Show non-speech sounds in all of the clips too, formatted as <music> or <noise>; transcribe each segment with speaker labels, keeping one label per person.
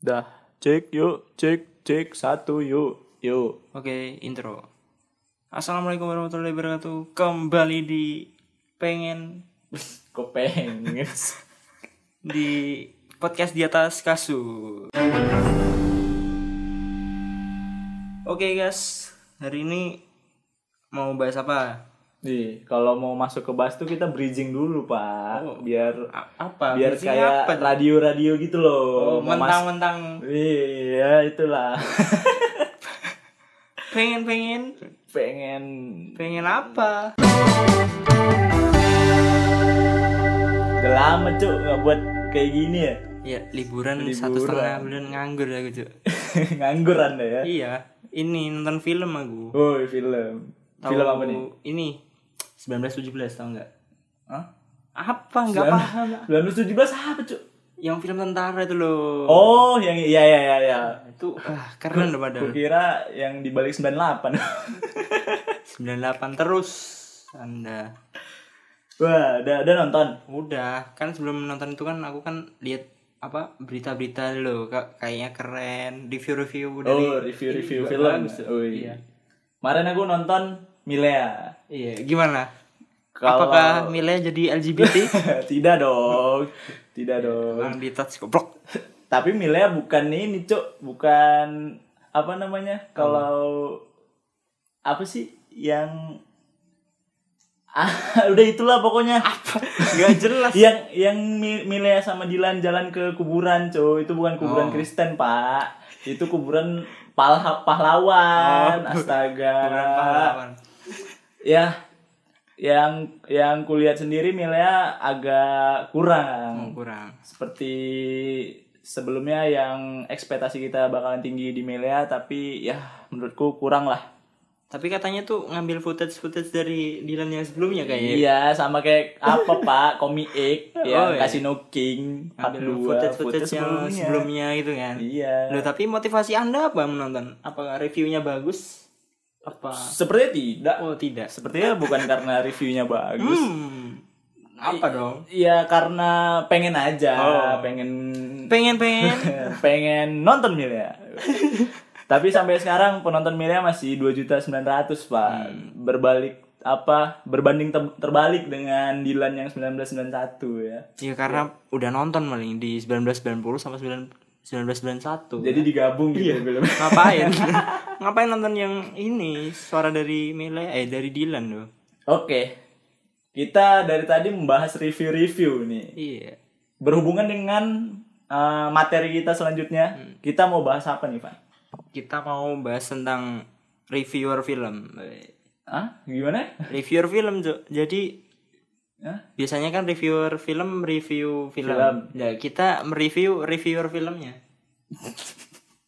Speaker 1: Dah, cek yuk, cek, cek satu yuk, yuk.
Speaker 2: Oke, intro. Assalamualaikum warahmatullahi wabarakatuh. Kembali di pengen <laughs>
Speaker 1: Kok pengen? <laughs>
Speaker 2: di podcast di atas kasur. Oke guys, hari ini mau bahas apa?
Speaker 1: Nih, kalau mau masuk ke bahas tuh kita bridging dulu, Pak.
Speaker 2: Oh.
Speaker 1: Biar
Speaker 2: apa?
Speaker 1: biar
Speaker 2: Bridging
Speaker 1: kayak radio-radio gitu loh.
Speaker 2: Oh, mentang-mentang
Speaker 1: Iya, itulah. <laughs>
Speaker 2: pengen-pengen
Speaker 1: pengen
Speaker 2: pengen apa?
Speaker 1: Udah lama, Cuk, nggak buat kayak gini ya.
Speaker 2: Ya liburan,
Speaker 1: Liburan.
Speaker 2: satu setengah bulan nganggur aku cuy. <laughs>
Speaker 1: Nganggur Anda ya.
Speaker 2: iya, ini nonton film aku.
Speaker 1: Oh, film.
Speaker 2: Tahu
Speaker 1: Film apa nih?
Speaker 2: Ini 1917 tau nggak?
Speaker 1: Hah?
Speaker 2: Apa nggak paham?
Speaker 1: 1917 apa, Cuk?
Speaker 2: Yang film tentara itu loh.
Speaker 1: Oh, yang iya iya iya iya.
Speaker 2: Itu ah, keren loh padahal.
Speaker 1: Kukira yang dibalik 98.
Speaker 2: 98 <laughs> terus Anda.
Speaker 1: Wah, udah udah nonton.
Speaker 2: Udah, kan sebelum nonton itu kan aku kan lihat apa berita-berita loh Kak, kayaknya keren review-review dari
Speaker 1: Oh, review-review
Speaker 2: Ih,
Speaker 1: film. Oh,
Speaker 2: iya.
Speaker 1: iya. Kemarin aku nonton Milea.
Speaker 2: Iya, gimana?
Speaker 1: Kalau-
Speaker 2: Apakah Mila jadi LGBT? <laughs>
Speaker 1: Tidak dong. Tidak dong.
Speaker 2: Orang di touch goblok.
Speaker 1: Tapi Milea bukan ini, Cuk. Bukan apa namanya? Kalau apa sih yang ah, <laughs> udah itulah pokoknya.
Speaker 2: Gak jelas.
Speaker 1: yang yang Mi- Milea sama Dilan jalan ke kuburan, Cuk. Itu bukan kuburan
Speaker 2: Oh.
Speaker 1: Kristen, Pak. Itu kuburan pahlawan.
Speaker 2: Oh.
Speaker 1: Astaga.
Speaker 2: Bukan pahlawan.
Speaker 1: ya yang yang kulihat sendiri Milea agak kurang
Speaker 2: Oh, kurang.
Speaker 1: seperti sebelumnya yang ekspektasi kita bakalan tinggi di Milea tapi ya menurutku kurang lah
Speaker 2: Tapi katanya tuh ngambil footage-footage dari Dylan yang sebelumnya kayaknya.
Speaker 1: iya sama kayak apa <laughs> pak Komi X yang
Speaker 2: Oh, iya.
Speaker 1: Casino King
Speaker 2: Ngambil
Speaker 1: 2
Speaker 2: footage-footage yang sebelumnya gitu kan.
Speaker 1: iya
Speaker 2: Loh, tapi motivasi Anda apa menonton? Apakah reviewnya bagus? Apa?
Speaker 1: sepertinya tidak
Speaker 2: Oh, tidak.
Speaker 1: sepertinya bukan karena reviewnya bagus
Speaker 2: Hmm. Apa dong?
Speaker 1: Iya karena pengen aja
Speaker 2: Oh.
Speaker 1: pengen
Speaker 2: Pengen-pengen. <laughs>
Speaker 1: pengen nonton Milea. Tapi sampai sekarang penonton Milea masih 2.900 Pak. Berbalik apa berbanding ter- terbalik dengan Dilan yang 1991 ya.
Speaker 2: Iya karena udah nonton paling di 1990 sama 9 1991.
Speaker 1: Jadi digabung gitu film.
Speaker 2: ngapain? <laughs> ngapain nonton yang ini suara dari Mila eh dari Dylan loh.
Speaker 1: Oke. Kita dari tadi membahas review-review nih.
Speaker 2: Iya.
Speaker 1: Berhubungan dengan eh, materi kita selanjutnya, kita mau bahas apa nih, Pak?
Speaker 2: Kita mau bahas tentang reviewer film.
Speaker 1: Hah? Gimana?
Speaker 2: Reviewer film. Jadi
Speaker 1: Hah?
Speaker 2: biasanya kan reviewer film review film.
Speaker 1: Film.
Speaker 2: Ya, kita mereview reviewer filmnya. <laughs>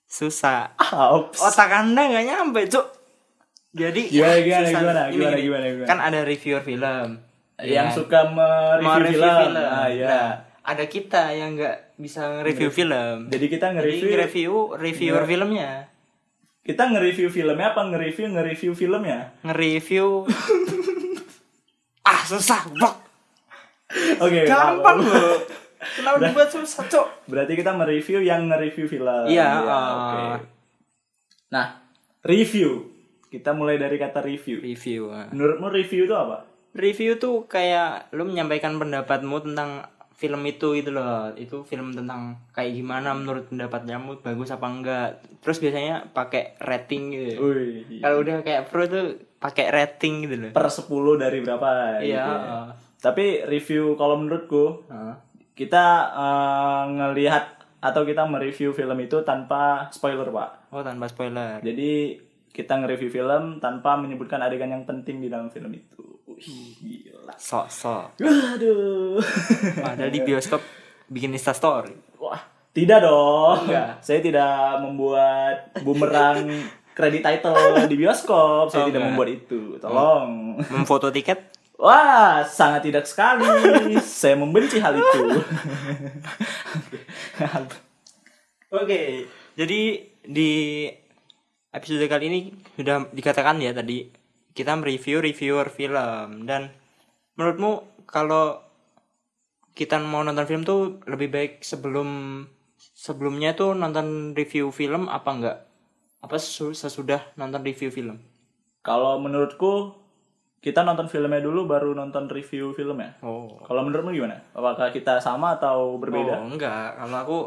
Speaker 2: Susah.
Speaker 1: Ops.
Speaker 2: Otak Anda nggak nyampe, Cuk. Jadi
Speaker 1: Gimana,
Speaker 2: ya,
Speaker 1: gimana,
Speaker 2: susah.
Speaker 1: gimana,
Speaker 2: Ini,
Speaker 1: gimana,
Speaker 2: ini.
Speaker 1: gimana, gimana?
Speaker 2: Kan ada reviewer film.
Speaker 1: yang
Speaker 2: Ya.
Speaker 1: suka mereview film.
Speaker 2: film.
Speaker 1: Ah.
Speaker 2: Nah, ada kita yang nggak bisa nge-review film.
Speaker 1: Jadi kita nge-review
Speaker 2: nge-review reviewer filmnya.
Speaker 1: kita nge-review filmnya apa nge-review nge-review filmnya?
Speaker 2: Nge-review Ah, susah, bok.
Speaker 1: Oke.
Speaker 2: Gampang
Speaker 1: apa-apa.
Speaker 2: loh. Kenapa dibuat susah, Cok?
Speaker 1: Berarti kita mereview yang nge-review film.
Speaker 2: Iya,
Speaker 1: Iya,
Speaker 2: ah.
Speaker 1: oke. Nah, review. Kita mulai dari kata review.
Speaker 2: Review. ah.
Speaker 1: Menurutmu review itu apa?
Speaker 2: Review tuh kayak lu menyampaikan pendapatmu tentang film itu gitu loh. Itu film tentang kayak gimana menurut pendapat kamu bagus apa enggak. Terus biasanya pakai rating gitu.
Speaker 1: Wih.
Speaker 2: Kalau udah kayak pro tuh pakai rating gitu loh.
Speaker 1: Per 10 dari berapa?
Speaker 2: Iya.
Speaker 1: gitu ya. Tapi review kalau menurutku kita eh, ngelihat atau kita mereview film itu tanpa spoiler, Pak.
Speaker 2: Oh, tanpa spoiler.
Speaker 1: Jadi kita nge-review film tanpa menyebutkan adegan yang penting di dalam film itu. Wih, gila.
Speaker 2: Sok-sok.
Speaker 1: Aduh. <laughs>
Speaker 2: Padahal di bioskop bikin Insta story.
Speaker 1: Wah, tidak dong. Saya tidak membuat bumerang kredit title <laughs> di bioskop. Saya
Speaker 2: Oh,
Speaker 1: tidak
Speaker 2: enggak.
Speaker 1: membuat itu. Tolong.
Speaker 2: Memfoto tiket <laughs>
Speaker 1: Wah, sangat tidak sekali. Saya membenci hal itu. <laughs>
Speaker 2: Oke, jadi di episode kali ini sudah dikatakan ya tadi kita mereview reviewer film dan menurutmu kalau kita mau nonton film tuh lebih baik sebelum sebelumnya tuh nonton review film apa enggak? Apa sesu- sesudah nonton review film?
Speaker 1: Kalau menurutku kita nonton filmnya dulu baru nonton review filmnya.
Speaker 2: Oh.
Speaker 1: Kalau menurutmu gimana? Apakah kita sama atau berbeda?
Speaker 2: Oh, enggak. Kalau aku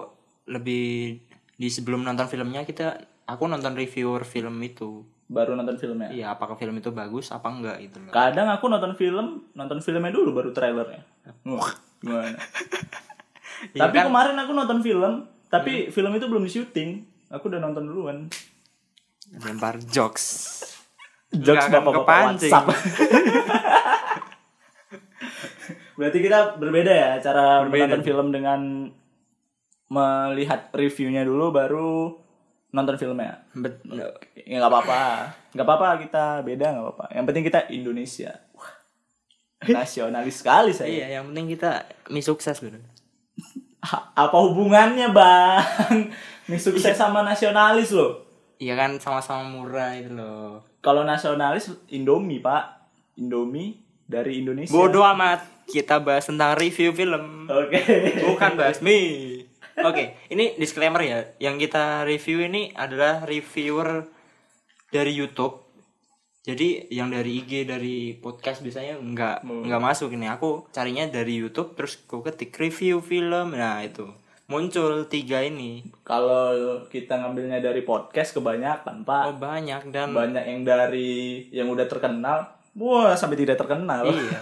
Speaker 2: lebih di sebelum nonton filmnya kita aku nonton reviewer film itu.
Speaker 1: Baru nonton filmnya.
Speaker 2: Iya, apakah film itu bagus apa enggak itu loh.
Speaker 1: Kadang aku nonton film, nonton filmnya dulu baru trailernya. Wah, gimana? <laughs>
Speaker 2: Iya
Speaker 1: tapi
Speaker 2: kan?
Speaker 1: kemarin aku nonton film, tapi film itu belum di syuting. Aku udah nonton duluan.
Speaker 2: Lempar jokes.
Speaker 1: Jokes bapak-bapak
Speaker 2: kepancing.
Speaker 1: WhatsApp. <laughs> Berarti kita berbeda ya cara
Speaker 2: Berbeda.
Speaker 1: menonton film dengan melihat reviewnya dulu baru nonton filmnya.
Speaker 2: Bet
Speaker 1: Ya nggak apa-apa, nggak apa-apa kita beda nggak apa-apa. Yang penting kita Indonesia. <laughs> Nasionalis sekali saya.
Speaker 2: Iya, yang penting kita mie sukses.
Speaker 1: Ha- <laughs> Apa hubungannya bang? Nih sukses sama nasionalis loh.
Speaker 2: Iya kan sama-sama murah itu loh.
Speaker 1: Kalau nasionalis Indomie pak, Indomie dari Indonesia.
Speaker 2: Bodoh amat. Kita bahas tentang review film.
Speaker 1: Oke.
Speaker 2: Bukan bahas mie. Oke, ini disclaimer ya. Yang kita review ini adalah reviewer dari YouTube. Jadi yang dari IG dari podcast biasanya nggak nggak masuk ini. Aku carinya dari YouTube terus aku ketik review film. Nah itu muncul tiga ini.
Speaker 1: Kalau kita ngambilnya dari podcast kebanyakan pak,
Speaker 2: Oh banyak dan
Speaker 1: banyak yang dari yang udah terkenal, wah sampai tidak terkenal.
Speaker 2: iya.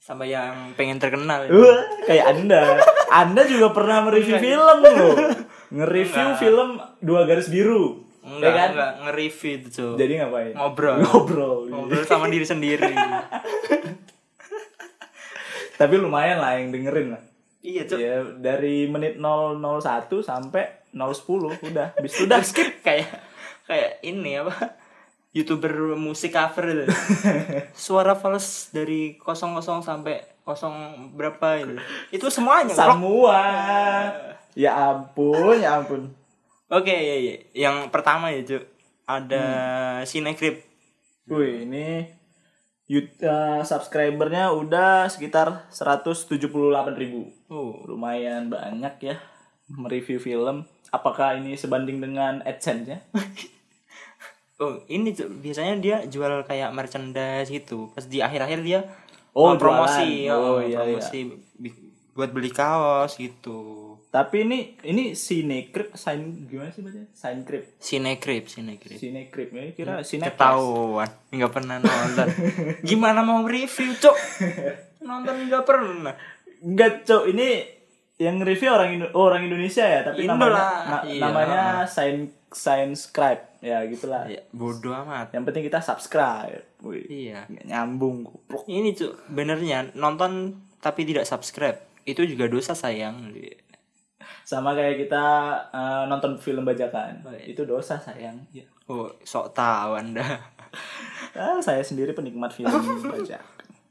Speaker 2: Sampai yang pengen terkenal.
Speaker 1: Wah, kayak anda, anda juga pernah mereview film loh, <laughs> nge-review film dua garis biru,
Speaker 2: Enggak,
Speaker 1: ya kan?
Speaker 2: enggak nge-review itu, Cuk.
Speaker 1: Jadi ngapain?
Speaker 2: Ngobrol.
Speaker 1: Ngobrol.
Speaker 2: Ngobrol sama diri sendiri. <laughs>
Speaker 1: Tapi lumayan lah yang dengerin lah.
Speaker 2: Cuk.
Speaker 1: Ya dari menit 001 sampai 010 udah. Habis itu udah skip. <laughs>
Speaker 2: kayak kayak ini apa youtuber musik cover itu <laughs> suara fals dari 00 sampai kosong berapa itu itu semuanya.
Speaker 1: Semua. Ya ampun, ya ampun.
Speaker 2: oke iya, iya. yang pertama ya Cuk ada
Speaker 1: Hmm.
Speaker 2: Cinecrip
Speaker 1: Wih, ini Yut- eh, subscribernya udah sekitar 178 ribu.
Speaker 2: oh
Speaker 1: Lumayan banyak ya mereview film. Apakah ini sebanding dengan AdSense-nya? <laughs>
Speaker 2: oh ini Cuk. biasanya dia jual kayak merchandise gitu pas di akhir-akhir dia
Speaker 1: Oh,
Speaker 2: promosi oh,
Speaker 1: Oh, iya,
Speaker 2: promosi bi- buat beli kaos gitu
Speaker 1: Tapi ini ini Cinecrip, sign gimana sih bacanya? Cinecrip.
Speaker 2: Cinecrip Cinecrip
Speaker 1: Cinecrip ini kira Cineplex.
Speaker 2: ketahuan nggak pernah nonton gimana mau review cok nonton nggak pernah
Speaker 1: Enggak, Cok. Ini yang review orang Indo- oh, orang Indonesia ya, tapi
Speaker 2: Indo
Speaker 1: namanya na-
Speaker 2: Iya.
Speaker 1: namanya Sign Sign Scribe. Ya, gitulah.
Speaker 2: ya bodoh amat
Speaker 1: Yang penting kita subscribe. Wih.
Speaker 2: iya
Speaker 1: nyambung goblok.
Speaker 2: ini cok benernya nonton tapi tidak subscribe itu juga dosa sayang
Speaker 1: Sama kayak kita eh, nonton film bajakan.
Speaker 2: Oh, iya.
Speaker 1: Itu dosa, sayang. Ya.
Speaker 2: oh sok tahu anda <laughs>
Speaker 1: Ah, saya sendiri penikmat film bajakan.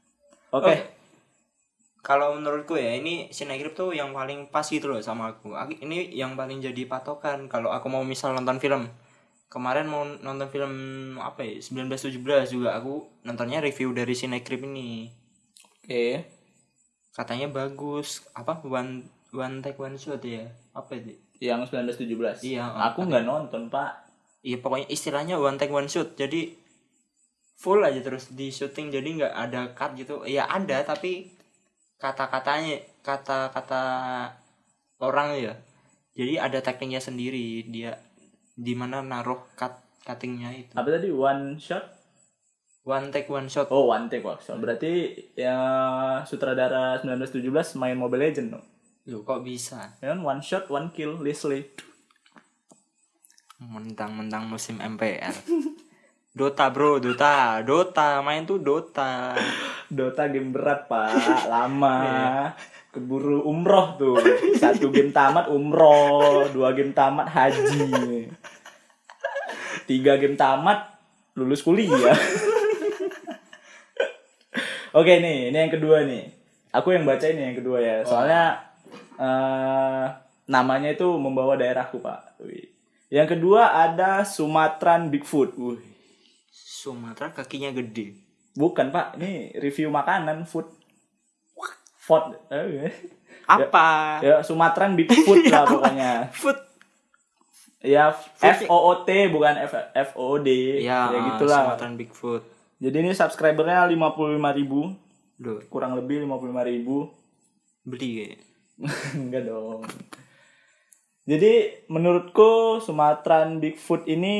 Speaker 1: <laughs> Oke.
Speaker 2: Oh. kalau menurutku ya ini Cinegrip tuh yang paling pas gitu loh sama aku ini yang paling jadi patokan kalau aku mau misal nonton film kemarin mau nonton film apa ya 1917 juga aku nontonnya review dari Cinegrip ini
Speaker 1: Oke.
Speaker 2: katanya bagus apa one one take one shot ya. Apa itu?
Speaker 1: Yang 1917.
Speaker 2: Iya,
Speaker 1: Aku nggak nonton, Pak.
Speaker 2: iya pokoknya istilahnya one take one shoot jadi full aja terus di syuting jadi nggak ada cut gitu. Ya ada tapi kata-katanya kata-kata orang ya. Jadi ada tekniknya sendiri. Dia di mana naruh cut cuttingnya itu.
Speaker 1: Apa tadi? One shot?
Speaker 2: one take one shot.
Speaker 1: Oh, one take workshop. Berarti ya sutradara 1917 main Mobile Legend dong.
Speaker 2: Loh, kok bisa
Speaker 1: Ya kan one shot, one kill, Leslie.
Speaker 2: mentang-mentang musim MPR <laughs> Dota bro Dota Dota main tuh Dota
Speaker 1: Dota game berat, Pak. <laughs> Lama. Keburu umroh tuh. Satu game tamat umroh, dua game tamat haji. Tiga game tamat lulus kuliah. <laughs> Oke nih, ini yang kedua nih. Aku yang baca ini yang kedua ya. Soalnya eh namanya itu membawa daerahku, Pak. Wih. Yang kedua ada Sumatran Bigfoot. Wih.
Speaker 2: Sumatera kakinya gede
Speaker 1: Bukan, Pak. Ini review makanan, food. Ford eh,
Speaker 2: Apa?
Speaker 1: ya Sumatran Bigfoot lah <laughs> pokoknya
Speaker 2: Food.
Speaker 1: ya F O O T bukan F F O D
Speaker 2: Ya,
Speaker 1: ya
Speaker 2: ah,
Speaker 1: gitulah
Speaker 2: Sumatran Bigfoot.
Speaker 1: jadi ini subscribernya 55.000 ribu
Speaker 2: Duh,
Speaker 1: kurang lebih 55.000 ribu
Speaker 2: beli. <laughs>
Speaker 1: enggak dong jadi menurutku Sumatran Bigfoot ini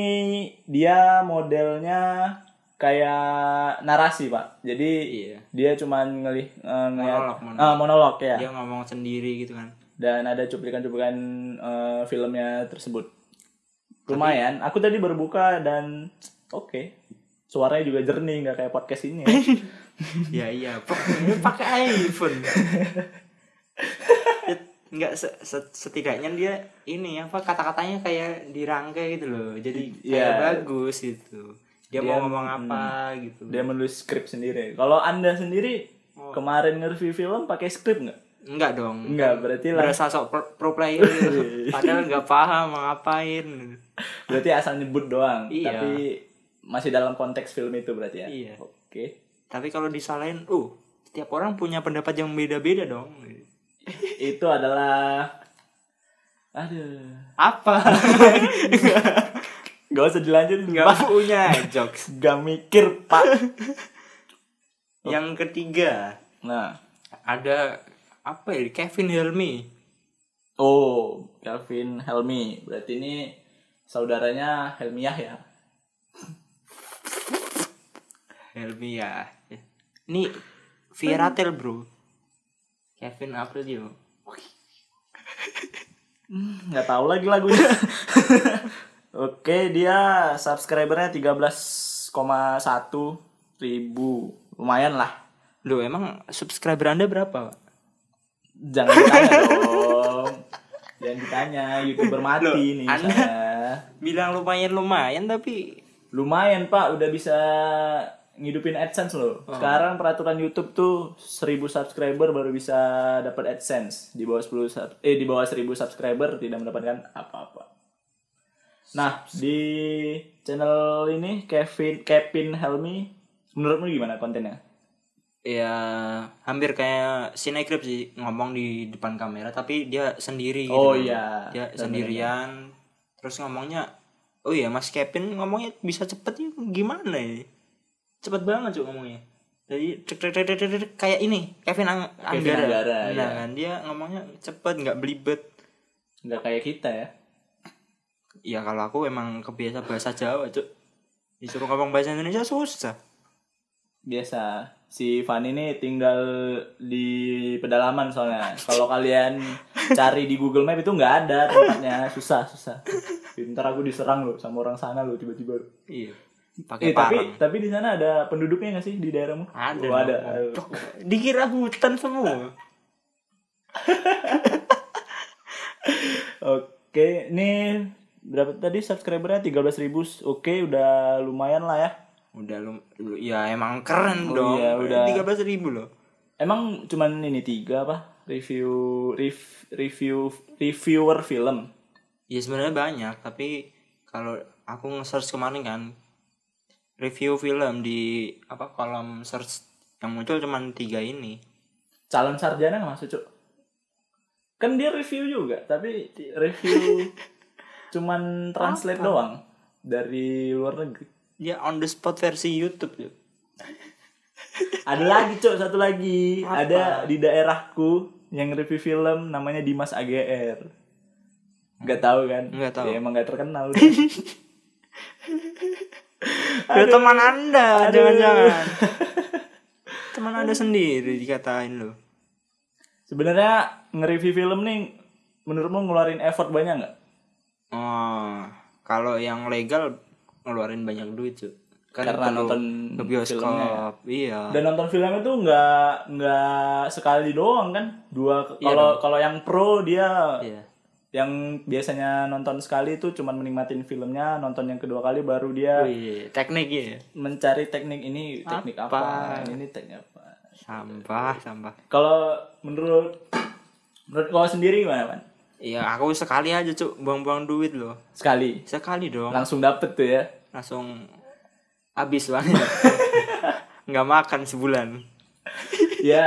Speaker 1: dia modelnya kayak narasi pak jadi
Speaker 2: Iya.
Speaker 1: dia cuman ngelih eh, ngeliat
Speaker 2: Monolog, monolog.
Speaker 1: Ah, monolog ya
Speaker 2: Dia ngomong sendiri gitu kan.
Speaker 1: dan ada cuplikan-cuplikan eh, filmnya tersebut lumayan aku tadi berbuka dan oke suaranya juga jernih nggak kayak podcast ini ya. <laughs>
Speaker 2: ya iya, pak- pakai iPhone. <laughs> Enggak se- se- setidaknya dia ini apa kata-katanya kayak dirangkai gitu loh. Jadi kayak
Speaker 1: Iya.
Speaker 2: bagus gitu. Dia,
Speaker 1: Dia-
Speaker 2: mau ngomong apa gitu.
Speaker 1: dia menulis skrip sendiri kalau anda sendiri kemarin nge-review film pakai skrip nggak
Speaker 2: Enggak dong.
Speaker 1: Enggak, berarti lah
Speaker 2: Berasa sok pro, pro player gitu. <laughs> Padahal nggak paham mau ngapain.
Speaker 1: berarti asal nyebut doang
Speaker 2: Iya.
Speaker 1: tapi masih dalam konteks film itu berarti ya
Speaker 2: Iya.
Speaker 1: oke
Speaker 2: Tapi kalau disalahin, uh, setiap orang punya pendapat yang beda-beda dong.
Speaker 1: Itu adalah aduh
Speaker 2: Apa? <laughs>
Speaker 1: gak usah dilanjutin
Speaker 2: Nggak punya jokes.
Speaker 1: gak mikir pak <laughs>
Speaker 2: Yang ketiga,
Speaker 1: nah
Speaker 2: ada apa ya? Kevin Helmi.
Speaker 1: oh Calvin Helmi berarti ini saudaranya Helmiah ya
Speaker 2: Helmi ya. Ini Vieratel bro. Kevin Aprilio.
Speaker 1: Nggak tahu lagi lagunya <laughs> oke dia subscribernya 13,1 ribu lumayan lah
Speaker 2: Loh emang subscriber anda berapa? Pak?
Speaker 1: jangan ditanya dong jangan ditanya youtuber mati
Speaker 2: Loh,
Speaker 1: nih
Speaker 2: Anda-
Speaker 1: saya.
Speaker 2: Bilang lumayan-lumayan tapi
Speaker 1: lumayan pak udah bisa ngidupin AdSense loh. Sekarang peraturan YouTube tuh 1000 subscriber baru bisa dapat AdSense. Di bawah 10 sub- eh di bawah 1000 subscriber tidak mendapatkan apa-apa. Nah, di channel ini Kevin Kevin Helmi menurutmu gimana kontennya?
Speaker 2: ya hampir kayak Cinegrip sih ngomong di depan kamera tapi dia sendiri gitu.
Speaker 1: Oh, iya.
Speaker 2: Dia sendirian terus ngomongnya oh iya Mas Kevin ngomongnya bisa cepet ya gimana ya? Cepet banget cuy ngomongnya. Jadi cek cek cek cek, cek, kayak ini Kevin Ang
Speaker 1: Kevin
Speaker 2: Anggara.
Speaker 1: Anggara,
Speaker 2: Nah,
Speaker 1: iya.
Speaker 2: kan dia ngomongnya cepet nggak belibet.
Speaker 1: Nggak kayak kita ya.
Speaker 2: Ya kalau aku emang kebiasa bahasa Jawa, Cuk. Disuruh ngomong bahasa Indonesia susah.
Speaker 1: Biasa si Van ini tinggal di pedalaman soalnya. Kalau kalian cari di Google Map itu nggak ada tempatnya, susah susah. Ntar aku diserang loh sama orang sana loh tiba-tiba.
Speaker 2: Iya.
Speaker 1: Eh,
Speaker 2: Pakai
Speaker 1: tapi
Speaker 2: parang.
Speaker 1: tapi di sana ada penduduknya nggak sih di daerahmu?
Speaker 2: Ada.
Speaker 1: Oh, ada.
Speaker 2: Dikira hutan semua. <laughs>
Speaker 1: Oke, ini berapa tadi subscribernya 13.000 Oke, udah lumayan lah ya.
Speaker 2: Udah lu, lu- ya emang keren
Speaker 1: Oh
Speaker 2: dong.
Speaker 1: iya, udah.
Speaker 2: Tiga belas ribu loh.
Speaker 1: Emang cuman ini tiga apa? Review rev- review reviewer film.
Speaker 2: Ya sebenarnya banyak, tapi kalau aku nge-search kemarin kan review film di apa kolom search yang muncul cuman tiga ini.
Speaker 1: Calon sarjana nggak masuk, Cuk? Kan dia review juga, tapi review <laughs> cuman translate doang dari luar negeri.
Speaker 2: Dia on the spot versi YouTube tuh. <laughs>
Speaker 1: Ada lagi, Cuk, satu lagi.
Speaker 2: Apa?
Speaker 1: Ada di daerahku yang review film namanya Dimas AGR. Gak tahu kan?
Speaker 2: Nggak tahu.
Speaker 1: Ya, emang gak terkenal. <laughs> <laughs>
Speaker 2: Ya teman anda,
Speaker 1: Aduh.
Speaker 2: jangan-jangan. <laughs> teman anda sendiri dikatain lo.
Speaker 1: Sebenarnya nge-review film nih menurutmu ngeluarin effort banyak nggak?
Speaker 2: Oh, kalau yang legal ngeluarin banyak duit cuy. Kan
Speaker 1: Karena nonton
Speaker 2: ke bioskop.
Speaker 1: filmnya.
Speaker 2: Iya.
Speaker 1: Dan nonton filmnya tuh nggak nggak sekali doang kan? Dua
Speaker 2: Iya
Speaker 1: kalau kalau yang pro dia
Speaker 2: Iya.
Speaker 1: Yang biasanya nonton sekali itu cuman menikmatin filmnya, nonton yang kedua kali baru dia
Speaker 2: Wih, teknik ya.
Speaker 1: mencari teknik ini teknik apa,
Speaker 2: Apa?
Speaker 1: ini teknik apa.
Speaker 2: Sampah, sampah.
Speaker 1: Kalau menurut menurut kau sendiri gimana, Pan?
Speaker 2: Iya, aku sekali aja cuk buang-buang duit loh.
Speaker 1: Sekali
Speaker 2: Sekali dong.
Speaker 1: langsung dapet tuh ya.
Speaker 2: Langsung habis banget. <laughs> Nggak makan sebulan.
Speaker 1: ya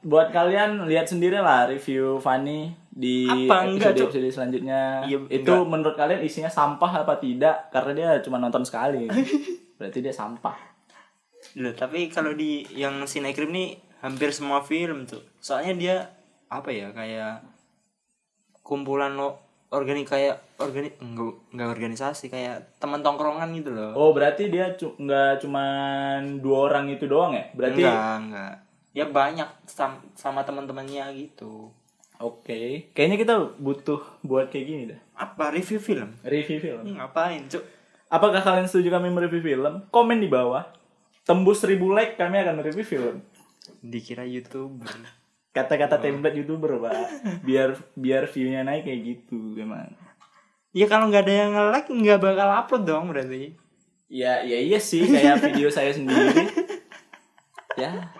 Speaker 1: buat kalian lihat sendiri lah review Fanny di
Speaker 2: Apa? Enggak,
Speaker 1: episode episode selanjutnya.
Speaker 2: Iya,
Speaker 1: itu
Speaker 2: enggak.
Speaker 1: menurut kalian isinya sampah apa tidak? Karena dia cuma nonton sekali. <laughs> Berarti dia sampah.
Speaker 2: Loh, tapi kalau di yang Sinekrim nih hampir semua film tuh. Soalnya dia apa ya kayak kumpulan lo organik kayak organik enggak, enggak organisasi kayak teman tongkrongan gitu loh.
Speaker 1: Oh, berarti dia cu- nggak cuman dua orang itu doang ya? Berarti
Speaker 2: enggak, enggak. Ya banyak sam- sama teman-temannya gitu.
Speaker 1: Oke, kayaknya kita butuh buat kayak gini dah.
Speaker 2: Apa review film?
Speaker 1: Review film.
Speaker 2: Ih, Ngapain, Cuk?
Speaker 1: Apakah kalian setuju kami mereview film? Komen di bawah. Tembus 1000 like kami akan mereview film.
Speaker 2: Dikira YouTuber.
Speaker 1: Kata-kata template youtuber pak. Biar biar viewnya naik kayak gitu emang.
Speaker 2: Ya kalau nggak ada yang nge-like nggak bakal upload dong berarti.
Speaker 1: Ya ya iya sih kayak video saya sendiri. ya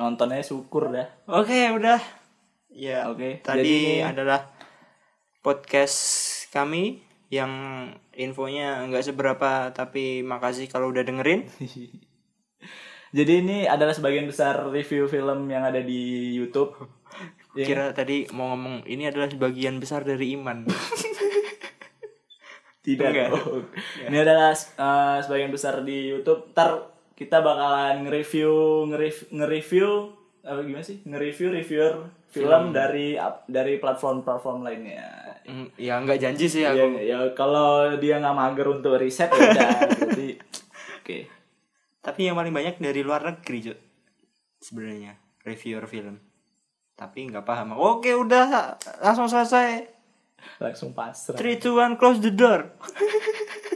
Speaker 1: nontonnya syukur dah.
Speaker 2: Oke, udah. Ya,
Speaker 1: Oke,
Speaker 2: Tadi
Speaker 1: jadi ini-
Speaker 2: adalah podcast kami yang infonya nggak seberapa tapi makasih kalau udah dengerin. <laughs>
Speaker 1: Jadi ini adalah sebagian besar review film yang ada di YouTube. Ya. <laughs>
Speaker 2: Kira tadi mau ngomong ini adalah sebagian besar dari iman. <laughs>
Speaker 1: Tidak.
Speaker 2: Enggak.
Speaker 1: Oh. Ini adalah uh, sebagian besar di YouTube. Ntar kita bakalan nge-review, nge-review apa gimana sih? Nge-review reviewer film dari ap- dari platform-platform lainnya.
Speaker 2: Mm, ya nggak janji sih
Speaker 1: Ya,
Speaker 2: aku.
Speaker 1: ya kalau dia nggak mager untuk riset ya udah <laughs> berarti oke.
Speaker 2: Tapi yang paling banyak dari luar negeri. Sebenarnya reviewer film. Tapi nggak paham. Oke, udah langsung selesai.
Speaker 1: Langsung pasrah.
Speaker 2: 3 2 1 close the door. <laughs>